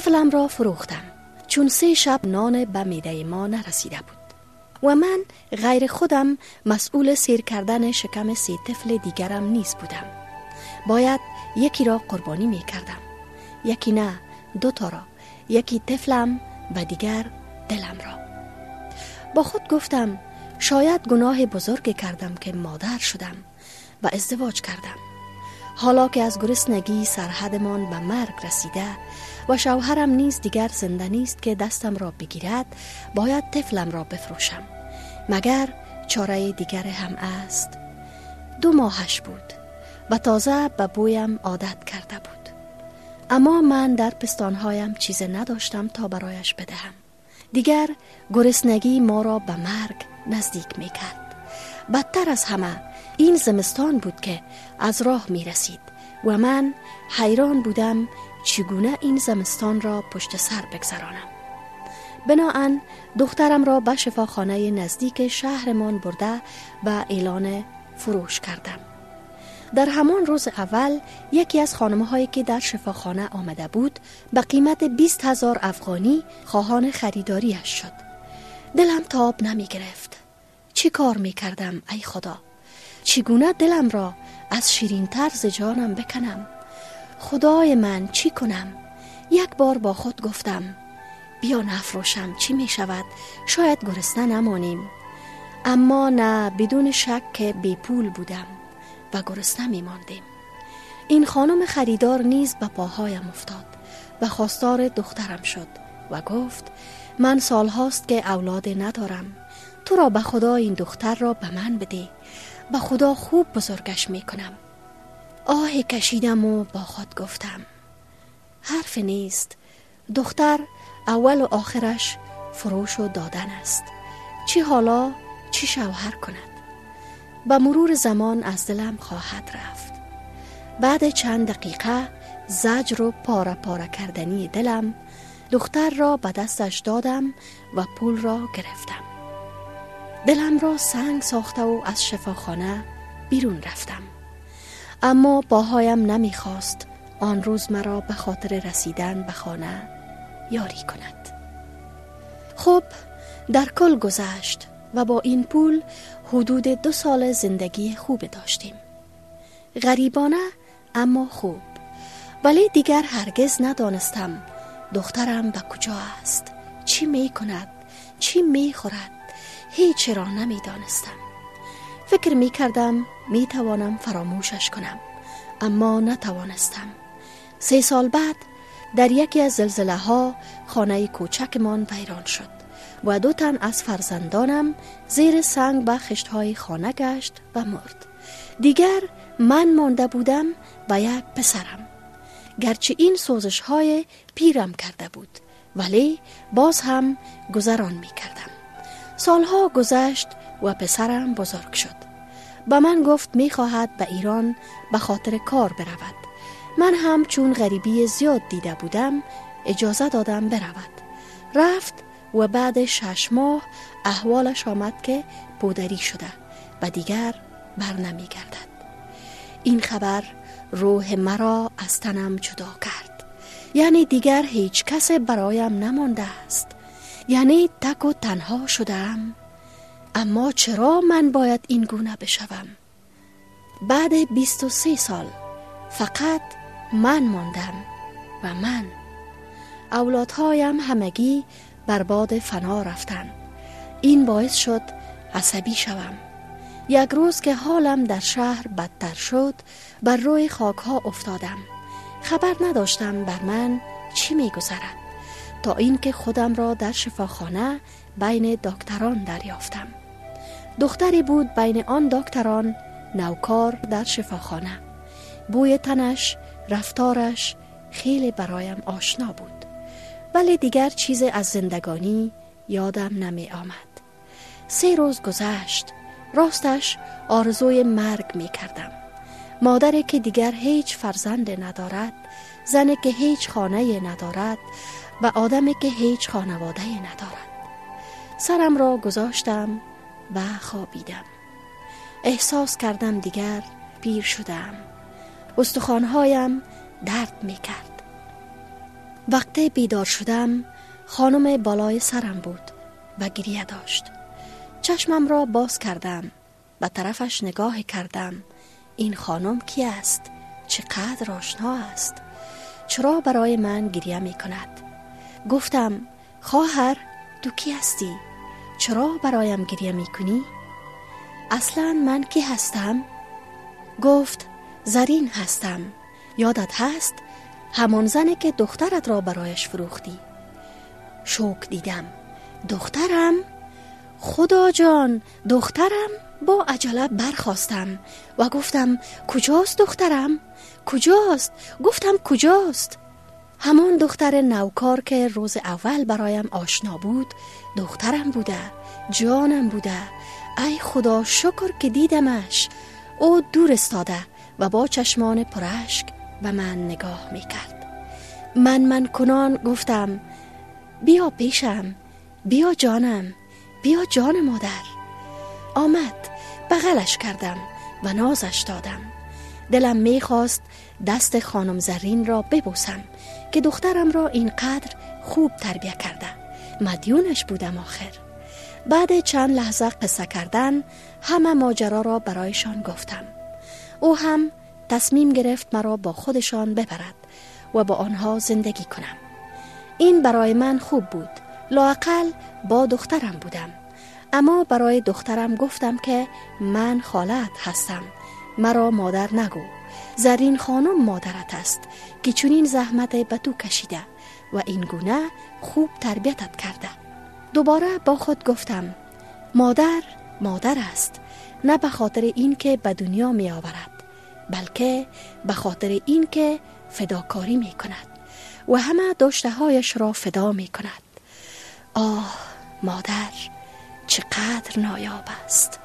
طفلم را فروختم. چون سه شب نان به میده ما نرسیده بود. و من غیر خودم مسئول سیر کردن شکم سی طفل دیگرم نیست بودم. باید یکی را قربانی می کردم. یکی نه دوتا را. یکی طفلم و دیگر دلم را. با خود گفتم شاید گناه بزرگ کردم که مادر شدم و ازدواج کردم. حالا که از گرسنگی سرحدمان به مرگ رسیده و شوهرم نیز دیگر زنده نیست که دستم را بگیرد باید طفلم را بفروشم. مگر چاره دیگر هم است؟ دو ماهش بود و تازه به بویم عادت کرده بود. اما من در پستانهایم چیز نداشتم تا برایش بدهم. دیگر گرسنگی ما را به مرگ نزدیک می کرد بدتر از همه این زمستان بود که از راه می رسید و من حیران بودم چگونه این زمستان را پشت سر بگذرانم. بناهن دخترم را به شفاخانه نزدیک شهرمان برده و اعلان فروش کردم. در همان روز اول یکی از خانمه هایی که در شفاخانه آمده بود به قیمت 20 هزار افغانی خواهان خریداریش شد. دلم تاب نمی گرفت چی کار می کردم ای خدا؟ چگونه دلم را از شیرین طرز جانم بکنم؟ خدای من چی کنم؟ یک بار با خود گفتم بیا نفروشم چی می شود؟ شاید گرسنه نمانیم. اما نه بدون شک که بی پول بودم و گرسنه می ماندیم. این خانم خریدار نیز به پاهایم افتاد و خواستار دخترم شد و گفت من سالهاست که اولاد ندارم. تو را به خدا این دختر را به من بده. به خدا خوب بزرگش می کنم آه کشیدم و با خود گفتم حرف نیست. دختر اول و آخرش فروش و دادن است. چی حالا؟ چی شوهر کند؟ به مرور زمان از دلم خواهد رفت. بعد چند دقیقه زجر و پاره پاره کردنی دلم دختر را به دستش دادم و پول را گرفتم. دلم را سنگ ساخته و از شفاخانه بیرون رفتم. اما باهایم نمی‌خواست آن روز مرا به خاطر رسیدن به خانه یاری کند. خب در کل گذشت و با این پول حدود دو سال زندگی خوب داشتیم. غریبانه اما خوب. ولی دیگر هرگز ندانستم دخترم به کجا است چی می کند چی می خورد هیچ را نمی دانستم فکر می کردم می توانم فراموشش کنم اما نتوانستم. سه سال بعد در یکی از زلزله ها خانه کوچکمان ویران شد و دو تن از فرزندانم زیر سنگ به خشت های خانه گشت و مرد. دیگر من مانده بودم و یک پسرم. گرچه این سوزش های پیرم کرده بود ولی باز هم گذران می کردم سالها گذشت و پسرم بزرگ شد. به من گفت می خواهد به ایران به خاطر کار برود. من هم چون غریبی زیاد دیده بودم اجازه دادم برود. رفت و بعد شش ماه احوالش آمد که پودری شده و دیگر بر نمی گردد. این خبر روح مرا از تنم جدا کرد. یعنی دیگر هیچ کس برایم نمانده است. یعنی تک و تنها شدم. اما چرا من باید این گونه بشوم؟ بعد 23 سال فقط من ماندم و من. اولادهایم همگی برباد فنا رفتن. این باعث شد عصبی شوم. یک روز که حالم در شهر بدتر شد بر روی خاک ها افتادم. خبر نداشتم بر من چی می گذرد تا اینکه خودم را در شفاخانه بین دکتران دریافتم. دختری بود بین آن دکتران نوکار در شفاخانه. بوی تنش رفتارش خیلی برایم آشنا بود. ولی دیگر چیز از زندگانی یادم نمی آمد. سه روز گذشت. راستش آرزوی مرگ می کردم. مادری که دیگر هیچ فرزند ندارد زنی که هیچ خانه ندارد و آدمی که هیچ خانواده ندارد سرم را گذاشتم و خوابیدم احساس کردم دیگر پیر شدم استخوانهایم درد می کرد وقتی بیدار شدم خانم بالای سرم بود و گریه داشت چشمم را باز کردم و طرفش نگاه کردم این خانم کی است؟ چقدر آشنا است؟ چرا برای من گریه می کند؟ گفتم خواهر تو کی هستی؟ چرا برایم گریه می کنی؟ اصلا من کی هستم؟ گفت زرین هستم. یادت هست؟ همان زنی که دخترت را برایش فروختی. شوک دیدم. دخترم؟ خدا جان دخترم؟ با عجله برخواستم و گفتم کجاست دخترم؟ کجاست؟ گفتم کجاست؟ همان دختر نوکار که روز اول برایم آشنا بود دخترم بوده جانم بوده. ای خدا شکر که دیدمش. او دور استاده و با چشمان پرشک و من نگاه می کرد من من کنان گفتم بیا پیشم بیا جانم بیا جان مادر. آمد بغلش کردم و نازش دادم. دلم می‌خواست دست خانم زرین را ببوسم. که دخترم را اینقدر خوب تربیه کرده. مدیونش بودم آخر. بعد چند لحظه قصه کردن همه ماجرا را برایشان گفتم. او هم تصمیم گرفت مرا با خودشان ببرد و با آنها زندگی کنم. این برای من خوب بود. لاقل با دخترم بودم. اما برای دخترم گفتم که من خالت هستم. مرا مادر نگو. زرین خانم مادرت است که چونین زحمت به تو کشیده و این گونه خوب تربیتت کرده. دوباره با خود گفتم مادر مادر است نه به خاطر اینکه به دنیا می آورد بلکه به خاطر اینکه فداکاری می کند و همه داشته هایش را فدا می کند آه مادر چقدر نایاب است!